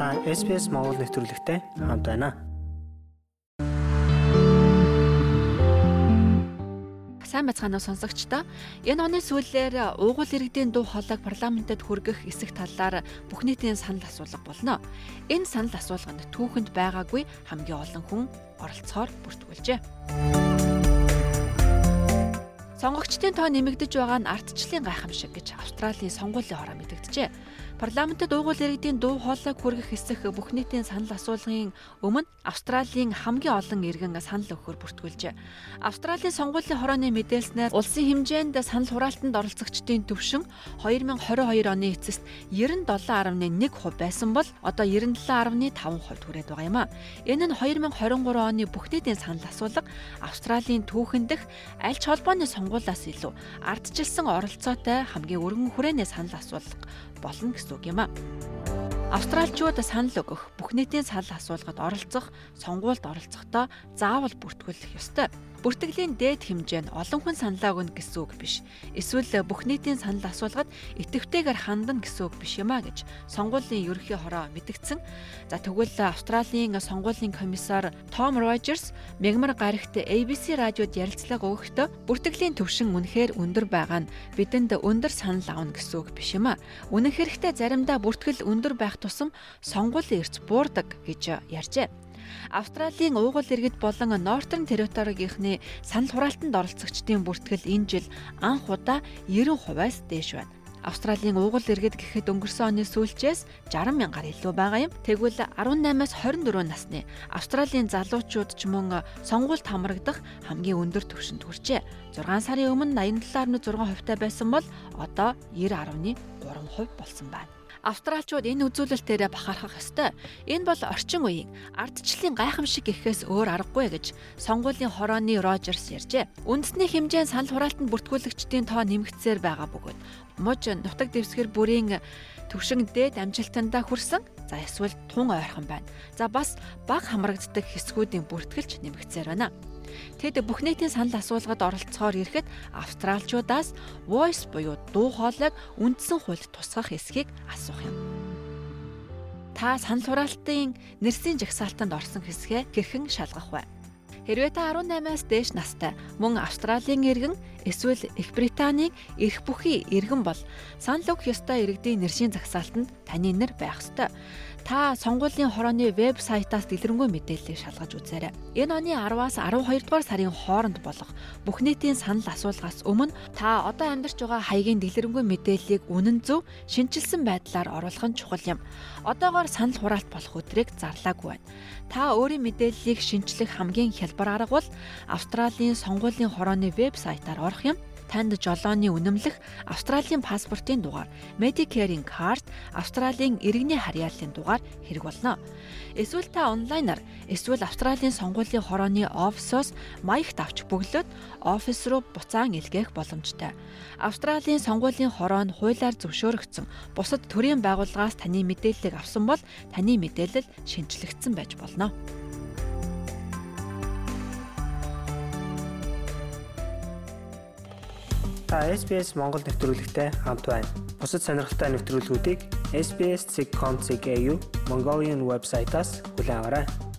Та SPS Монгол нэвтрүүлэгтэй хамт байна. Сайн бацгаана уу сонсогчдоо. Энэ оны сүүлээр уугуул иргэдийн дуу хоолойг парламентэд хүргэх эсэх талаар бүх нийтийн санал асуулга болно. Энэ санал асуулганд түүхэнд байгаагүй хамгийн олон хүн оролцохоор бүртгүүлжээ. Сонгогчдын тоо нэмэгдэж байгаа нь ардчлалын гайхамшиг гэж Австралийн сонгуулийн хороо мэдэгджээ. Парламентэд уугуул иргэдийн дуу хоолойг хүргэх эсэх бүх нийтийн санал асуулгын өмнө Австралийн хамгийн олон иргэн санал өгөхөөр бүртгүүлжээ. Австралийн сонгуулийн хорооны мэдээлснээр улсын хэмжээнд санал хураалтанд оролцогчдын төвшин 2022 оны эцэст 97.1% байсан бол одоо 97.5% хүрээд байгаа юм а. Энэ нь 2023 оны бүх нийтийн санал асуулга Австралийн түүхэн дэх аль ч холбооны сонгуулиас илүү ардчилсан оролцоотой хамгийн өргөн хүрээний санал асуулга болно гэсэн үг юм а. Австралчууд санал өгөх, бүх нийтийн санал асуулгад оролцох, сонгуульд оролцохдоо заавал бүртгүүлэх ёстой. Бүртгэлийн дээд хэмжээ нь олон хүн саналаа өгнө гэсэн үг биш. Эсвэл бүх нийтийн санал асуулгад итэвтэйгээр хандна гэсэн үг биш юм а гэж сонгуулийн ерөнхий хороо мэдгдсэн. За тэгвэл Австралийн сонгуулийн комиссар Том Рожерс мягмар гарагт ABC радиод ярилцлага өгөхдөө бүртгэлийн төвшин үнэхээр өндөр байгаа нь бидэнд өндөр санал авна гэсэн үг биш юм а. Үнэн хэрэгтээ заримдаа бүртгэл өндөр байх тусам сонгуулийн эрс буурдаг гэж ярьжээ. Австралийн уугуул иргэд болон Northern Territory-гийнхний санал хураалтанд оролцогчдын бүртгэл энэ жил анх удаа 90%-аас дээш байна. Австралийн уугуул иргэд гэхэд өнгөрсөн оны сүүлчээс 60 мянгаар илүү байгаа юм. Тэгвэл 18-аас 24 насны Австралийн залуучууд ч мөн сонгуульд хамрагдах хамгийн өндөр түвшинд хүрчээ. 6 сарын өмнө 87.6% таа байсан бол одоо 90.3% болсон байна. Австралчууд энэ үзүүлэлтээрээ бахархах ёстой. Энэ бол орчин үеийн ардчлалын гайхамшиг гэхээс өөр аргагүй гэж сонгуулийн хорооны Рожерс ярьжээ. Үндэсний хэмжээнд санал хураалтанд бүртгүүлэгчдийн тоо нэмэгдсээр байгаа бөгөөд муж нутаг дэвсгэр бүрийн төвшин дээд амжилтандаа хүрсэн. За эсвэл тун ойрхон байна. За бас баг хамрагддаг хэсгүүдийн бүртгэлч нэмэгдсээр байна. Тэд бүх нийтийн санал асуулгад оролцохоор ирэхэд австралчуудаас voice буюу дуу хоолойг үндсэн хуульд тусгах эсхийг асуух юм. Та санал хураалтын нэрсийн жагсаалтанд орсон хэсгээ хэрхэн шалгах вэ? Хэрвээ та 18-аас дээш настай мөн Австралийн иргэн эсвэл Их Британийн эрх бүхий иргэн бол санал өгөх ёстой иргэдийн нэршийн загсаалтанд таны нэр байх ёстой та сонгуулийн хорооны вебсайтаас дэлгэрэнгүй мэдээллийг шалгаж үзээрэй. Энэ оны 10-аас 12 дугаар сарын хооронд болох бүх нийтийн санал асуулгаас өмнө та одоо амьдарч байгаа хаягийн дэлгэрэнгүй мэдээллийг үнэн зөв шинчилсэн байдлаар оруулах нь чухал юм. Одоогоор санал хураалт болох өдрийг зарлаагүй байна. Та өөрийн мэдээллийг шинчлэх хамгийн хялбар арга бол Австралийн сонгуулийн хорооны вебсайтаар орох юм танд жолооны үнэмлэх, Австралийн паспортын дугаар, Medicare-ийн карт, Австралийн иргэний харьяаллын дугаар хэрэг болно. Эсвэл та онлайнаар эсвэл Австралийн сонгуулийн хорооны офисоос маягт авч бөглөөд офис руу буцаан илгээх боломжтой. Австралийн сонгуулийн хороо нь хуулиар зөвшөөрөгдсөн бусад төрийн байгууллагаас таны мэдээллийг авсан бол таны мэдээлэл шинжлэгдсэн байж болно. Та SBS Монгол нэвтрүүлэгтэй хамт байна. Бусад сонирхолтой нэвтрүүлгүүдийг SBS.com.cg Mongolian вебсайтаас аваарай.